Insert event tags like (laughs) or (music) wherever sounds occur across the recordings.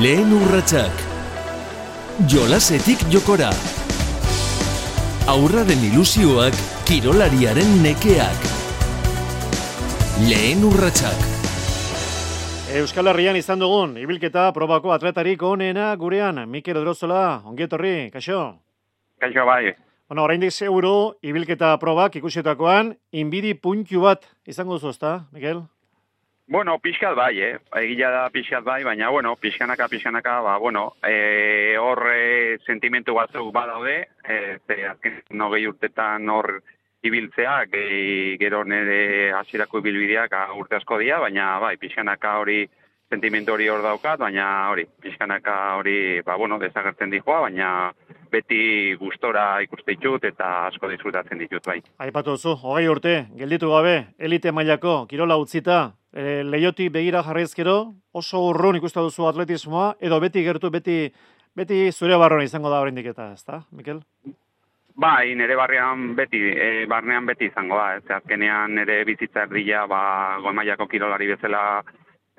Lehen urratsak. Jolasetik jokora. Aurraren ilusioak, kirolariaren nekeak. Lehen urratsak. Euskal Herrian izan dugun, ibilketa probako atletarik onena gurean, Mikel Odrozola, ongietorri, kaixo? Kaixo bai. Bueno, oraindik seguru, ibilketa probak ikusietakoan, inbidi puntu bat izango duzu, ezta, Mikel? Bueno, pixkat bai, eh? Egia da pixkat bai, baina, bueno, pixkanaka, pixkanaka, ba, bueno, e, hor e, sentimentu batzuk badaude, e, ze azken nogei urtetan hor ibiltzea, ge, gero nire hasierako ibilbideak a, urte asko dira, baina, bai, pixkanaka hori sentimentu hori hor daukat, baina hori, pixkanaka hori, ba, bueno, desagertzen dijoa, baina beti gustora ikuste ditut eta asko disfrutatzen ditut, bai. Aipatu duzu, hogei urte, gelditu gabe, elite mailako, kirola utzita, e, leiotik begira jarraizkero, oso urrun ikusta duzu atletismoa, edo beti gertu, beti, beti zure barroan izango da oraindik eta, ezta, Mikel? Bai, nire barrian beti, e, barnean beti izango da, ez azkenean nire bizitza erdila, ba, goemaiako kirolari bezala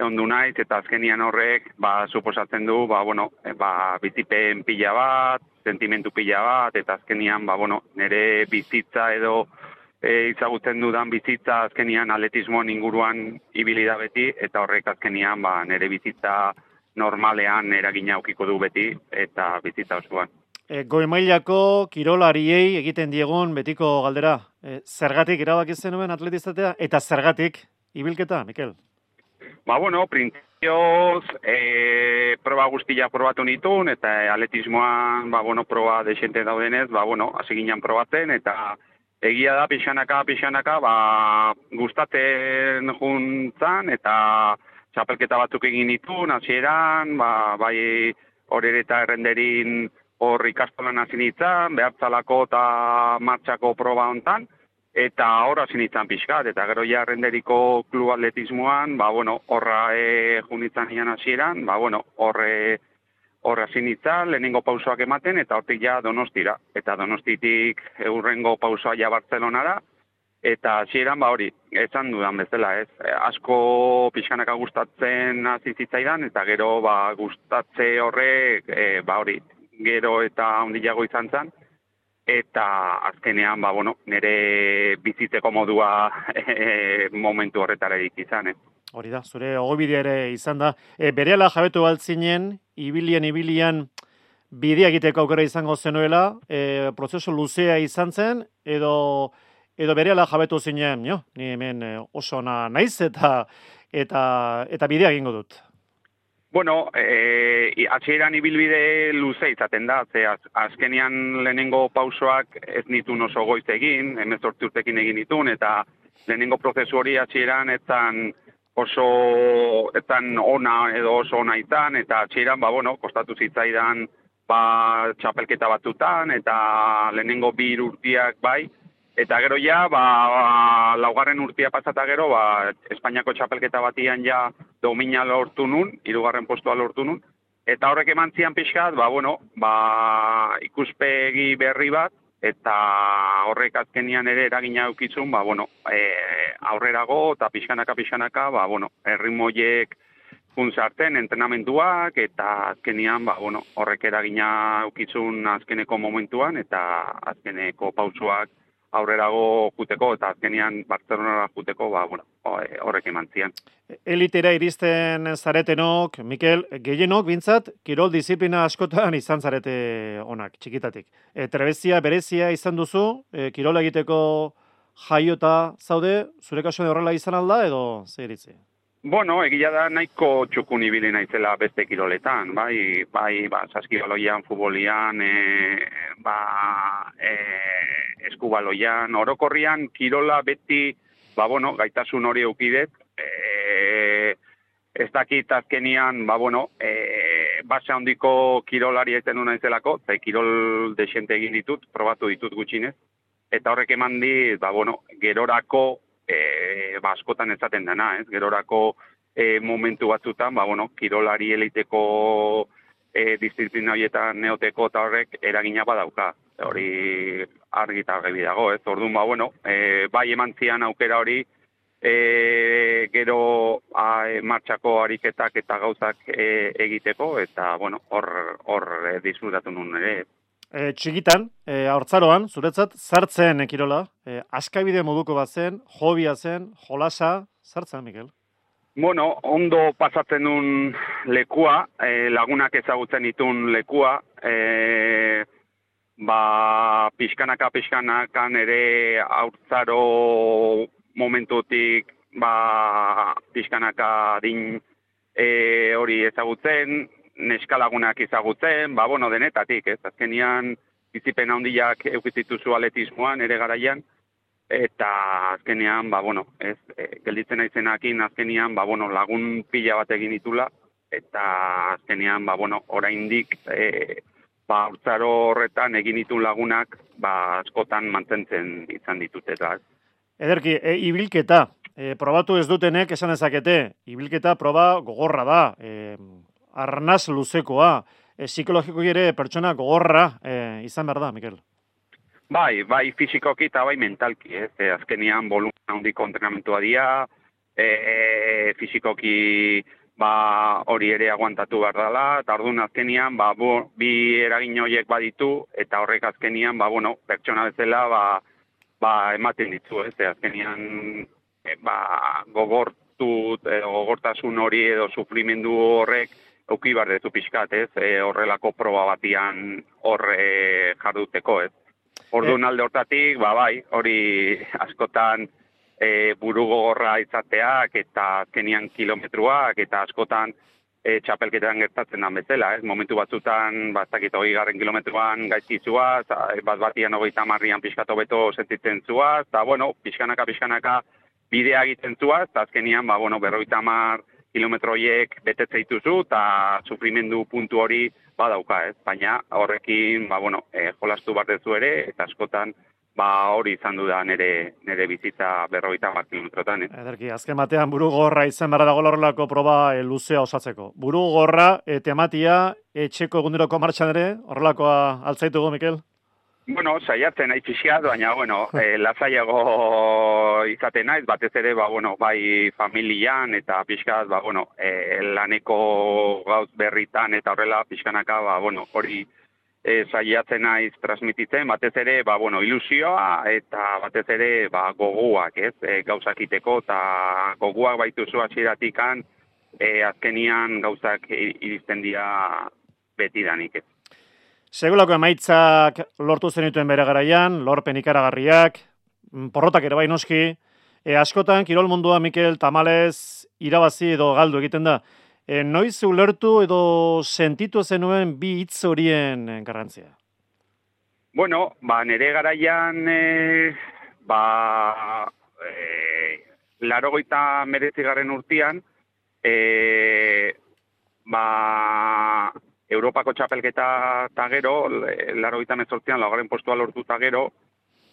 ondu naiz, eta azkenian horrek, ba, suposatzen du, ba, bueno, e, ba, bizipen pila bat, sentimentu pila bat, eta azkenian, ba, bueno, nire bizitza edo e, izagutzen dudan bizitza azkenian atletismoan inguruan ibili da beti, eta horrek azkenian, ba, nire bizitza normalean eragina aukiko du beti, eta bizitza osoan. E, goi mailako kirolariei egiten diegun betiko galdera. E, zergatik erabaki zenuen atletizatea eta zergatik ibilketa, Mikel? Ba, bueno, printzioz, e, proba guztia probatu nitun, eta atletismoan, ba, bueno, proba desente daudenez, ba, bueno, hasi ginen probatzen, eta egia da, pixanaka, pixanaka, ba, gustatzen juntzan, eta txapelketa batzuk egin nitun, hasieran, ba, bai, horre eta errenderin hor ikastolan hasi nintzen, behartzalako eta martxako proba hontan, eta horra sinitzen pixkat, eta gero ja renderiko klub atletismoan, ba, bueno, horra e, junitzen ian hasieran, ba, bueno, horre horra sinitzen, lehenengo pausoak ematen, eta hortik ja donostira. Eta donostitik eurrengo pausoa ja Bartzelonara, eta hasieran ba hori, esan dudan bezala, ez? Asko pixkanaka gustatzen hasi zitzaidan, eta gero ba, gustatze horrek, e, ba hori, gero eta ondilago izan zen, eta azkenean, ba, bueno, nire bizitzeko modua (laughs) e, momentu horretara izan, eh? Hori da, zure ogobidea ere izan da. E, bereala jabetu baltzinen, ibilian, ibilian, bidea egiteko aukera izango zenuela, e, prozesu luzea izan zen, edo, edo bereala jabetu zinen, jo? ni hemen e, oso na, naiz eta, eta, eta bidea egingo dut. Bueno, eh, atxeran ibilbide luze izaten da, ze az, azkenian lehenengo pausoak ez nitun oso goiz egin, emezortzi urtekin egin nitun, eta lehenengo prozesu hori atxeran etan oso etan ona edo oso ona izan, eta atxeran, ba, bueno, kostatu zitzaidan ba, txapelketa batutan, eta lehenengo bi urtiak bai, Eta gero ja, ba, ba, laugarren urtia pasata gero, ba, Espainiako txapelketa batian ja domina lortu nun, irugarren postua lortu nun. Eta horrek eman zian pixkat, ba, bueno, ba, ikuspegi berri bat, eta horrek azkenian ere eragina eukitzun, ba, bueno, e, aurrerago eta pixkanaka pixkanaka, ba, bueno, errimoiek funtzarten entrenamenduak, eta azkenian, ba, bueno, horrek eragina eukitzun azkeneko momentuan, eta azkeneko pausuak aurrerago juteko eta azkenian Barcelonara juteko ba bueno e, horrek emantzian Elitera iristen zaretenok Mikel gehienok bintzat kirol disiplina askotan izan zarete onak txikitatik. E, trebezia berezia izan duzu e, kirola egiteko jaiota zaude zure kasuan horrela izan alda edo zer iritzi Bueno, egia da nahiko txukun ibili naizela beste kiroletan, bai, bai, ba, saskibaloian, futbolian, e, ba, e, eskubaloian, orokorrian, kirola beti, ba, bueno, gaitasun hori eukidet, e, ez dakit azkenian, ba, bueno, e, base handiko kirolari eten duna izelako, eta kirol desente egin ditut, probatu ditut gutxinez, eta horrek eman dit, ba, bueno, gerorako, e, ba, askotan ezaten dena, ez? Gerorako e, momentu batzutan, ba, bueno, kirolari eliteko e, disiplina horietan neoteko eta horrek eragina badauka. Hori argi eta dago, ez? Orduan, ba, bueno, e, bai eman zian aukera hori, e, gero a, e, martxako ariketak eta gauzak e, egiteko, eta, bueno, hor, hor e, disfrutatu nun ere. E, txikitan, e, hortzaroan, zuretzat, zartzen ekirola, e, askabide moduko bat zen, hobia zen, jolasa, zartzen, Mikel? Bueno, ondo pasatzen nun lekua, e, lagunak ezagutzen ditun lekua, e, ba, pixkanaka, pixkanakan ere haurtzaro momentutik ba, pixkanaka din e, hori ezagutzen, neskalagunak ezagutzen, ba, bueno, denetatik, ez, azkenian bizipen handiak eukizituzu atletismoan ere garaian, eta azkenean, ba, bueno, ez, e, gelditzen aizenakin, azkenean, ba, bueno, lagun pila bat egin ditula, eta azkenean, ba, bueno, oraindik e, ba, urtzaro horretan egin ditu lagunak, ba, askotan mantentzen izan ditut, eta. Ederki, e, ibilketa, e, probatu ez dutenek esan ezakete, ibilketa proba gogorra da, e, arnaz luzekoa, e, psikologiko ere pertsona gogorra e, izan behar da, Mikel? Bai, bai fizikoki eta bai mentalki, ez, e, azkenian volumen handiko entrenamentua dia, e, e, fizikoki ba, hori ere aguantatu behar dela, eta orduan azkenian, ba, bo, bi eragin horiek baditu, eta horrek azkenian, ba, bueno, pertsona bezala, ba, ba, ematen ditu, ez, e, azkenian e, ba, gogortu, e, gogortasun hori edo sufrimendu horrek auki bar dezu pixkat, ez, e, horrelako proba batian horre jarduteko, ez. Ordu e... alde hortatik, ba, bai, hori askotan e, buru gogorra izateak eta azkenian kilometruak eta askotan e, txapelketean gertatzen da bezala, ez? Momentu batzutan, bat zakit, hori garren kilometruan gaitzizua, bat batian hori tamarrian pixkatu beto sentitzen zua, eta, bueno, pixkanaka, pixkanaka bidea egiten zua, eta azkenian, ba, bueno, berroi tamar kilometroiek betetzeituzu, eta sufrimendu puntu hori badauka, ez? Baina horrekin, ba, bueno, e, jolastu bat ere, eta askotan, ba hori izan du da nere nere bizitza 50 kilometrotan, eh. Ederki, azken batean buru gorra izan berra dago horrelako proba e, luzea osatzeko. Buru gorra e, tematia etxeko eguneroko martxan ere, horrelakoa altzaitugu Mikel. Bueno, saiatzen nahi pixkat, baina, bueno, (laughs) e, lasaiago izaten naiz, batez ere, ba, bueno, bai familian eta pixkat, ba, bueno, e, laneko gauz berritan eta horrela pixkanaka, ba, bueno, hori e, saiatzen naiz transmititzen, batez ere, ba, bueno, ilusioa eta batez ere, ba, goguak, ez, e, gauzakiteko eta goguak baitu zua txiratikan, e, azkenian gauzak iristen dira beti danik, ez. Segulako emaitzak lortu zenituen bere garaian, lorpen ikaragarriak, mm, porrotak ere bai noski, e, askotan, kirol mundua, Mikel, tamalez, irabazi edo galdu egiten da. E, noiz ulertu edo sentitu zenuen bi hitz horien garrantzia? Bueno, ba, nere garaian, e, ba, e, laro goita urtian, e, ba, Europako txapelketa eta gero, laro goita mezortzian, lagaren postua lortu eta gero,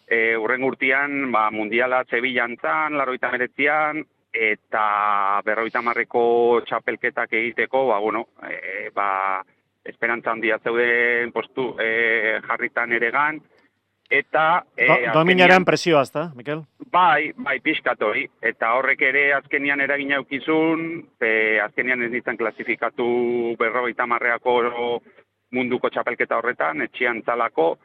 e, urren urtian, ba, mundiala Zebillan zan, laro meretzian, eta berroita marreko txapelketak egiteko, ba, bueno, e, ba, esperantza handia zeuden postu e, jarritan ere gan, eta... E, Do, dominaren presioa, ezta, Mikel? Bai, bai, pixkatori, eta horrek ere azkenian eragin aukizun, e, azkenian ez nintzen klasifikatu berroita marreako munduko txapelketa horretan, etxian zalako,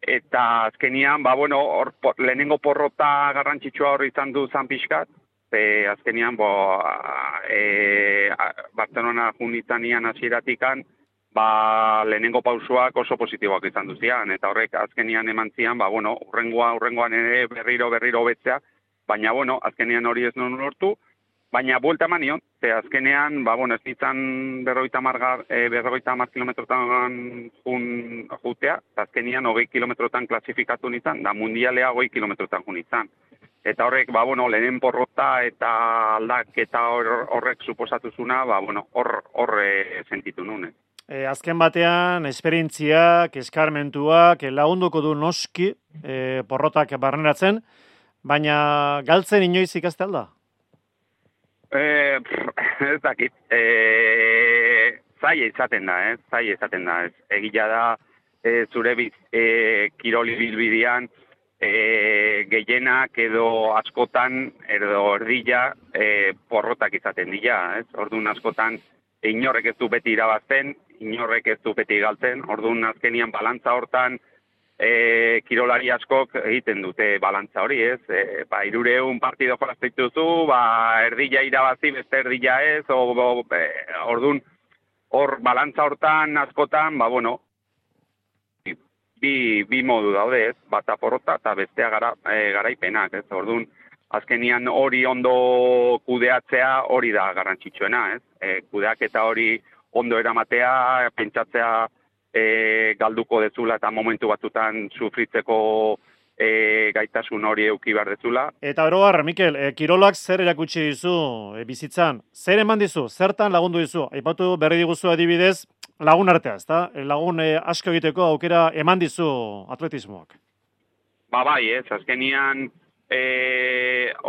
eta azkenian, ba, bueno, or, lehenengo porrota garrantzitsua hori izan du zan pixkat, ze azkenian bo e, Barcelona junitzen ian aziratikan ba lehenengo pausuak oso positiboak izan duzian eta horrek azkenian eman zian ba bueno urrengoa urrengoan ere berriro berriro betzea baina bueno azkenian hori ez non lortu baina buelta manion ze azkenean ba bueno ez izan 50 marga e, 50 kilometrotan jun jutea azkenian 20 kilometrotan klasifikatu izan da mundialea 20 kilometrotan jun izan eta horrek, ba, bueno, lehen porrota eta aldak eta horrek suposatuzuna, ba, bueno, hor, hor e, sentitu nune. E, azken batean, esperientziak, eskarmentuak, lagunduko du noski e, porrotak barneratzen, baina galtzen inoiz ikazte alda? E, ez dakit, e, zai izaten da, eh? zai izaten da, ez. Egila da, e, zure biz, e, kiroli bilbidian, e, gehienak edo askotan edo erdila e, porrotak izaten dira, ez? Orduan askotan inorrek ez du beti irabazten, inorrek ez du beti galtzen, orduan azkenian balantza hortan e, kirolari askok egiten dute balantza hori, ez? E, ba, irureun partido jolazte dituzu, ba, erdila irabazi, beste erdila ez, o, o, e, orduan hor balantza hortan askotan, ba, bueno, bi, bi modu daude, ez? Bata porrota eta bestea gara, e, garaipenak, ez? Orduan, azkenian hori ondo kudeatzea hori da garrantzitsuena, ez? E, kudeak eta hori ondo eramatea, pentsatzea e, galduko dezula eta momentu batzutan sufritzeko e, gaitasun hori euki behar dezula. Eta oroar, Mikel, e, Kirolak zer erakutsi dizu e, bizitzan? Zer eman dizu? Zertan lagundu dizu? Aipatu berri diguzu adibidez lagun artea, ezta? E, lagun e, asko egiteko aukera eman dizu atletismoak. Ba bai, ez, azkenian e,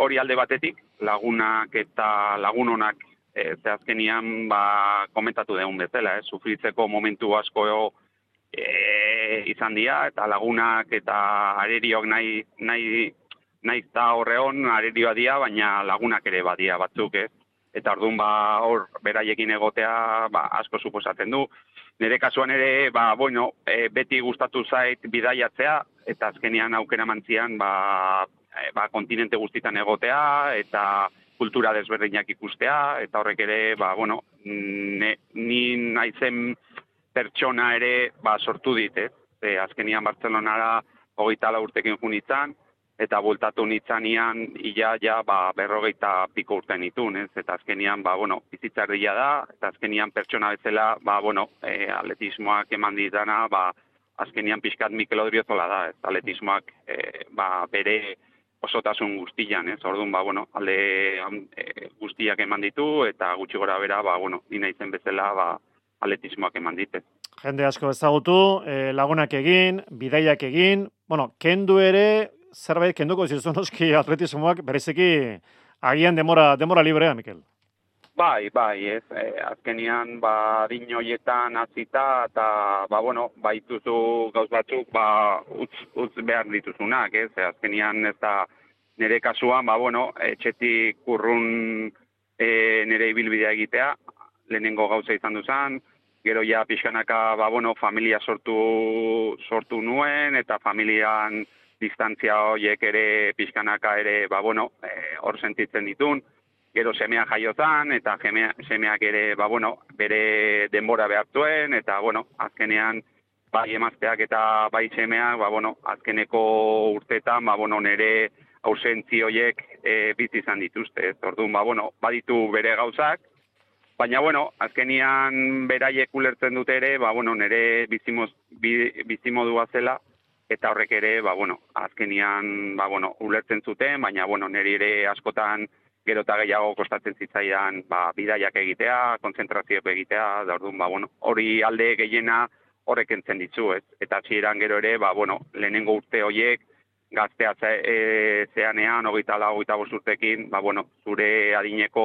hori alde batetik, lagunak eta lagunonak e, ze azkenian ba, komentatu deun bezala, ez, sufritzeko momentu asko e, izan dira, eta lagunak eta areriok nahi, nahi, nahi eta horreon arerioa dira, baina lagunak ere badia batzuk, ez? Eta orduan ba, hor, beraiekin egotea, ba, asko suposatzen du. Nire kasuan ere, ba, bueno, e, beti gustatu zait bidaiatzea, eta azkenean aukera mantzian, ba, e, ba, kontinente guztitan egotea, eta kultura desberdinak ikustea, eta horrek ere, ba, bueno, ne, ni naizen pertsona ere ba, sortu dit, ez? E, azkenian Bartzelonara hogeita urtekin junitzen, eta bultatu nitzanian ia ja ba, berrogeita piko urte nitun, ez? Eta azkenian, ba, bueno, bizitzardia da, eta azkenian pertsona bezala, ba, bueno, e, atletismoak eman ditana, ba, azkenian pixkat Mikel Odriozola da, ez? Atletismoak e, ba, bere osotasun guztian, ez? Orduan, ba, bueno, alde e, guztiak eman ditu, eta gutxi gora bera, ba, bueno, nina izen bezala, ba, atletismoak eman dite. Jende asko ezagutu, e, lagunak egin, bidaiak egin, bueno, kendu ere, zerbait kenduko zizu noski atletismoak, bereziki agian demora, demora librea, Mikel. Bai, bai, ez, e, azkenian, ba, dinoietan azita, eta, ba, bueno, baituzu gauz batzuk, ba, utz, utz behar dituzunak, ez, e, azkenian ez da, nire kasuan, ba, bueno, etxetik kurrun e, nire ibilbidea egitea, lehenengo gauza izan duzan, gero ja pixkanaka, ba, bueno, familia sortu, sortu nuen, eta familian distantzia horiek ere pixkanaka ere, ba, bueno, e, hor sentitzen ditun, gero semea jaiozan, eta semeak ere, ba, bueno, bere denbora behartuen, eta, bueno, azkenean, bai emazteak eta bai semeak, ba, bueno, azkeneko urtetan, ba, bueno, nere ausentzi horiek e, bizi izan dituzte. Orduan, ba, bueno, baditu bere gauzak, Baina, bueno, azkenian beraiek ulertzen dute ere, ba, bueno, nire bizimoz, bizimodua zela, eta horrek ere, ba, bueno, azkenian, ba, bueno, ulertzen zuten, baina, bueno, nire ere askotan gero eta gehiago kostatzen zitzaidan, ba, bidaiak egitea, konzentrazio egitea, da orduan, ba, bueno, hori alde gehiena horrek entzen ditzu, ez? Eta txiran gero ere, ba, bueno, lehenengo urte horiek, gaztea e, zeanean, hogeita la, hogeita bosturtekin, ba, bueno, zure adineko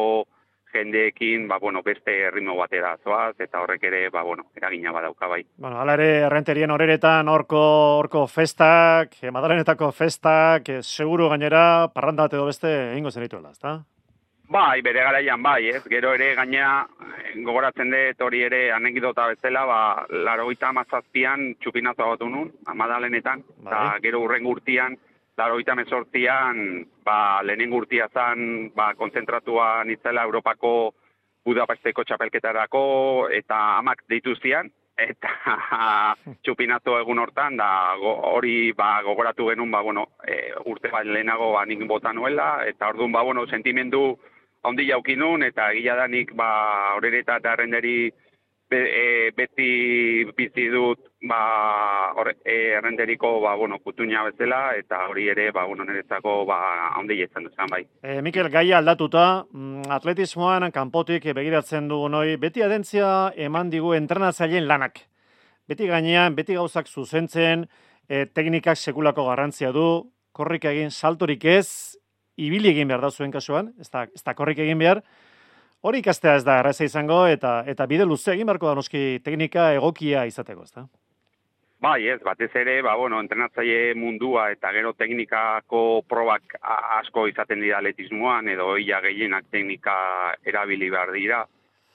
jendeekin, ba, bueno, beste erritmo batera zoaz, eta horrek ere, ba, bueno, eragina badauka bai. Bueno, ala ere, errenterien horeretan, orko, orko festak, eh, madalenetako festak, eh, seguru gainera, parranda edo beste, egingo zenituela, ezta? Bai, bere garaian bai, ez, gero ere gaina, eh, gogoratzen dut hori ere anekidota bezala, ba, laro gita mazazpian txupinazo batu nun, madalenetan, bai. eta gero urren gurtian, laro gita mezortzian, ba, lehenen gurtia zan, ba, konzentratua nitzela Europako Budapesteko txapelketarako, eta amak dituztian, eta (laughs) txupinazo egun hortan, da hori ba, gogoratu genuen, ba, bueno, e, urte bat lehenago ba, nik bota nuela, eta orduan, ba, bueno, sentimendu handi jaukin nun, eta gila da ba, horreta eta errenderi be, e, beti bizi dut ba hor e, ba bueno kutuña bezala eta hori ere ba bueno niretzako ba handi izan duzan bai. E, Mikel Gaia aldatuta mm, atletismoan kanpotik begiratzen dugu noi beti adentzia eman digu entrenatzaileen lanak. Beti gainean beti gauzak zuzentzen e, teknikak sekulako garrantzia du korrik egin saltorik ez ibili egin behar da zuen kasuan, ez da, ez da korrik egin behar, Hori ikastea ez da erraza izango eta eta bide luze egin beharko da noski teknika egokia izateko, ezta? Bai, ez, batez ere, ba, bueno, entrenatzaile mundua eta gero teknikako probak asko izaten dira atletismoan edo ia gehienak teknika erabili behar dira.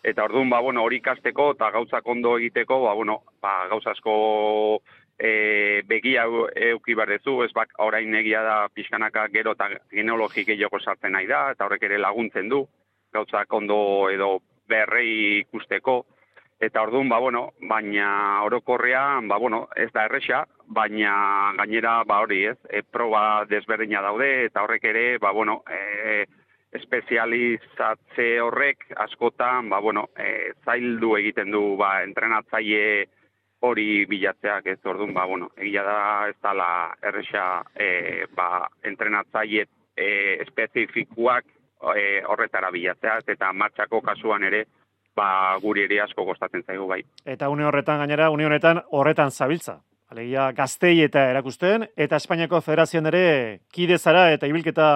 Eta orduan, ba, bueno, hori ikasteko eta gauzak ondo egiteko, ba, bueno, ba, gauza asko e, begia eu- euki behar dezu, ez bak, orain egia da pixkanaka gero eta genealogi gehiago sartzen nahi da, eta horrek ere laguntzen du, gauzak ondo edo berrei ikusteko, Eta orduan, ba, bueno, baina orokorrean, ba, bueno, ez da erresa, baina gainera, ba, hori ez, e, proba desberdina daude, eta horrek ere, ba, bueno, e, espezializatze horrek askotan, ba, bueno, e, zaildu egiten du, ba, entrenatzaile hori bilatzeak, ez orduan, ba, bueno, egia da ez dala erresa, e, ba, entrenatzaile e, espezifikuak e, horretara bilatzea, eta martxako kasuan ere, ba, guri ere asko kostatzen zaigu bai. Eta une horretan gainera, une honetan horretan zabiltza. Alegia gaztei eta erakusten, eta Espainiako Federazioan ere kide zara eta ibilketa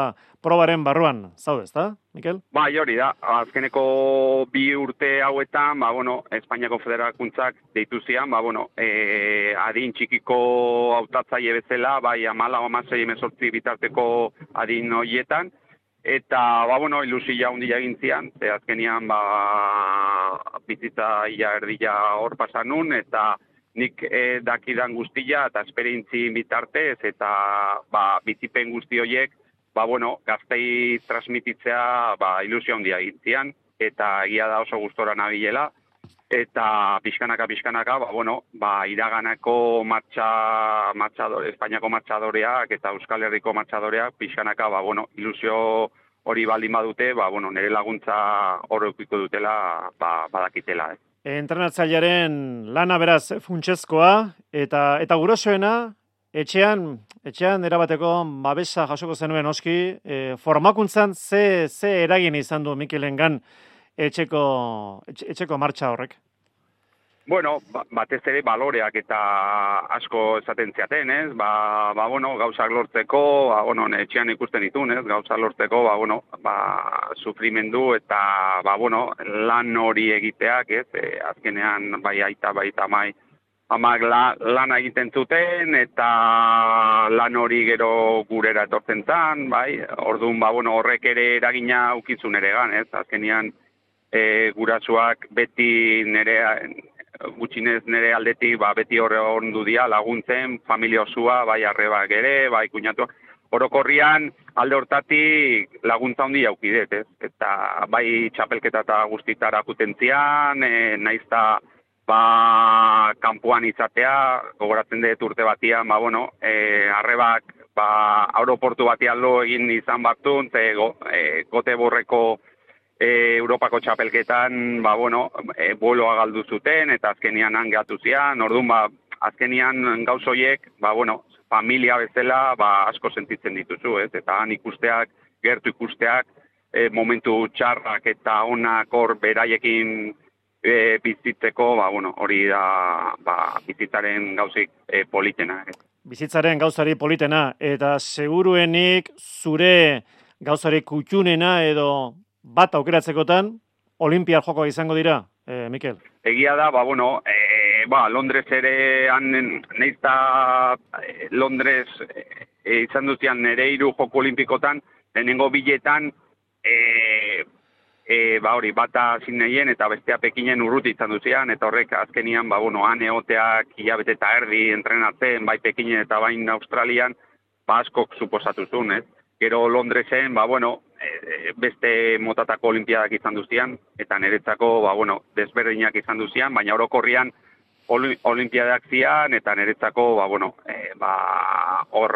probaren barruan zaude, ezta, Mikel? Bai, hori da, azkeneko bi urte hauetan, ba, bueno, Espainiako federakuntzak deitu zian, ba, bueno, e, adin txikiko hautatzaile bezala, bai, amala, amasei, emezortzi bitarteko adin hoietan, eta, ba, bueno, ilusia handia egin zian, ze azkenian, ba, bizitza ia erdila hor pasan nun, eta nik e, dakidan guztia eta esperientzi bitartez, eta, ba, bizipen guzti horiek, ba, bueno, gaztei transmititzea ba, ilusio handia egin zian, eta egia da oso gustora nabilela, eta pixkanaka pixkanaka, ba, bueno, ba, iraganako martxa, martxadore, Espainiako martxadoreak eta Euskal Herriko martxadoreak pixkanaka, ba, bueno, ilusio hori baldin badute, ba, bueno, nire laguntza horrekiko dutela, ba, badakitela, eh. Entrenatzailearen lana beraz funtsezkoa eta eta gurosoena etxean etxean erabateko babesa jasoko zenuen oski e, formakuntzan ze ze eragin izan du Mikelengan etxeko etxe, etxeko martxa horrek. Bueno, ba- batez ere baloreak eta asko esaten ziaten, ez? Ba, ba bueno, gauzak lortzeko, ba, bueno, etxean ikusten ditun, ez? Gauzak lortzeko, ba, bueno, ba, sufrimendu eta, ba, bueno, lan hori egiteak, ez? E, azkenean, bai aita, bai tamai, amak la, lana egiten zuten, eta lan hori gero gurera etortzen zan, bai? Orduan, ba, bueno, horrek ere eragina ukizun ere gan, ez? Azkenean, e, gurasuak beti nere gutxinez nere aldetik ba, beti horre ondu dia laguntzen, familia osua, bai arrebak ere, bai kuñatuak. Orokorrian alde hortatik laguntza handi jaukidet, ez? Eta bai txapelketa eta guztitara jutentzian, e, naizta ba, kanpoan izatea, gogoratzen dut urte batian, ba, bueno, e, arrebak ba, aeroportu batian lo egin izan batun, ze go, e, gote borreko e, Europako txapelketan, ba, bueno, e, boloa galdu zuten, eta azkenian han gehatu zian, orduan, ba, azkenian gauzoiek, ba, bueno, familia bezala, ba, asko sentitzen dituzu, ez? Eta han ikusteak, gertu ikusteak, e, momentu txarrak eta onak hor beraiekin e, bizitzeko, ba, bueno, hori da, ba, bizitzaren gauzik e, politena, ez? Bizitzaren gauzari politena eta seguruenik zure gauzari kutxunena edo bat aukeratzekotan Olimpiar joko izango dira, e, Mikel. Egia da, ba, bueno, e, ba, Londres ere han neizta Londres e, izan duzian nere hiru joko olimpikotan, lehenengo biletan, e, e, ba hori, bata zineien eta bestea pekinen urruti izan duzian, eta horrek azkenian, ba, bueno, han egoteak hilabete eta erdi entrenatzen, bai pekinen eta bain Australian, ba, askok suposatu zuen, ez? Gero Londresen, ba, bueno, beste motatako olimpiadak izan duzian, eta niretzako, ba, bueno, desberdinak izan duzian, baina orokorrian oli- olimpiadak zian, eta niretzako, ba, bueno, e, ba, hor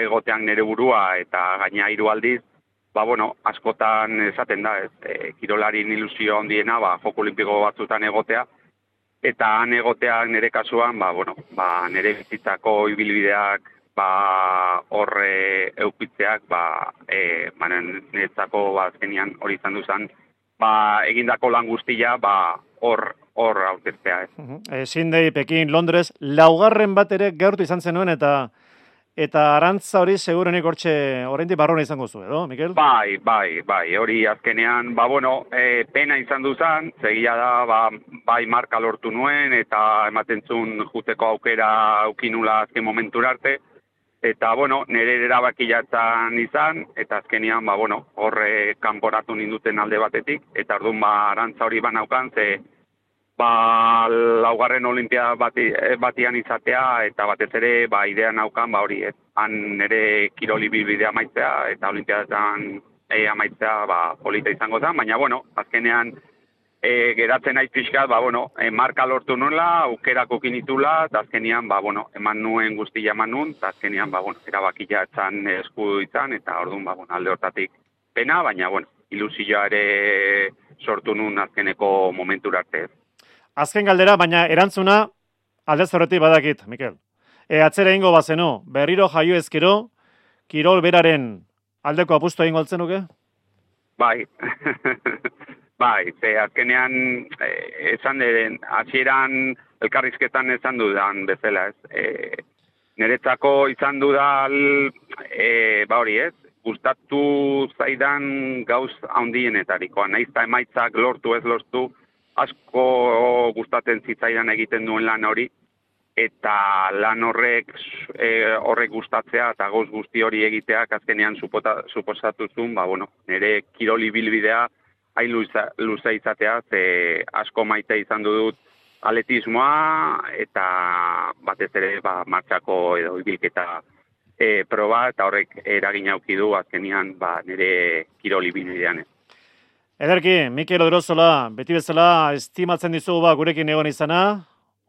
egotean nire burua, eta gaina hiru aldiz, ba, bueno, askotan esaten da, ez, e, kirolarin ilusio handiena, ba, joko olimpiko batzutan egotea, eta han egoteak nire kasuan, ba, bueno, ba, nire bizitzako ibilbideak ba, horre eukitzeak, ba, e, ba, niretzako ba, azkenian hori izan duzan, ba, egindako lan guztia, ba, hor, hor aurkeztea, ez. E, Sydney, Pekin, Londres, laugarren bat ere gaurtu izan zenuen eta eta arantza hori segurenik hortxe oraindik barrona izango zu, edo, Mikel? Bai, bai, bai, hori azkenean, ba, bueno, e, pena izan duzan, segia da, ba, bai marka lortu nuen, eta ematen zuen juteko aukera aukinula azken momentura arte, eta, bueno, nire erabakilatzen izan, eta azkenean, ba, bueno, horre kanporatu ninduten alde batetik, eta orduan, ba, arantza hori banaukan, ze, ba, laugarren olimpia bati, batian izatea, eta batez ere, ba, idea naukan, ba, hori, ez, han nire kiroli bidea maitzea, eta olimpiadetan e, amaitzea, ba, polita izango da, baina, bueno, azkenean, e, geratzen naiz pixkat, ba, bueno, e, marka lortu nuela, aukerako kinitula, eta azkenean, ba, bueno, eman nuen guztia eman nuen, eta azkenean, ba, bueno, erabakia etzan eskudu izan, eta orduan, ba, bueno, alde hortatik pena, baina, bueno, ilusioa ere sortu nuen azkeneko momentura arte. Azken galdera, baina erantzuna alde horretik badakit, Mikel. E, atzera ingo bazenu, berriro jaio ezkero, kirol beraren aldeko apustu egin goltzen nuke? Bai, (laughs) bai, ze azkenean e, esan den, hasieran elkarrizketan esan dudan bezala, ez. E, niretzako izan dudal, e, ba hori ez, gustatu zaidan gauz handienetarikoa, naiz eta emaitzak lortu ez lortu, asko gustatzen zitzaidan egiten duen lan hori, eta lan horrek e, horrek gustatzea eta goz guzti hori egiteak azkenean supota, suposatu zuen, ba, bueno, nire kiroli bilbidea hain luza, luza izatea, ze asko maite izan dut atletismoa eta batez ere ba, martxako edo ibilketa e, proba eta horrek eragin auki du azkenean ba, nire kiroli bilbidean. Ederki, Mikel Odrozola, beti bezala estimatzen dizugu ba gurekin egon izana,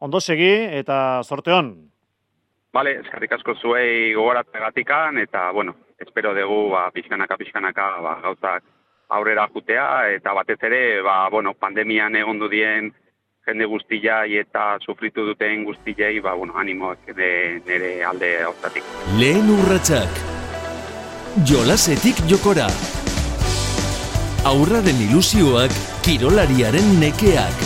ondo segi eta sorte hon. Vale, eskerrik asko zuei gogoratzeagatikan eta bueno, espero dugu ba pixkanaka pixkanaka ba gauzak aurrera jutea eta batez ere ba bueno, pandemian egondu dien jende guztia eta sufritu duten guztiei ba bueno, animoak de nere alde hortatik. Lehen urratsak. Jolasetik jokora aurraren ilusioak kirolariaren nekeak.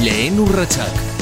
Lehen urratsak.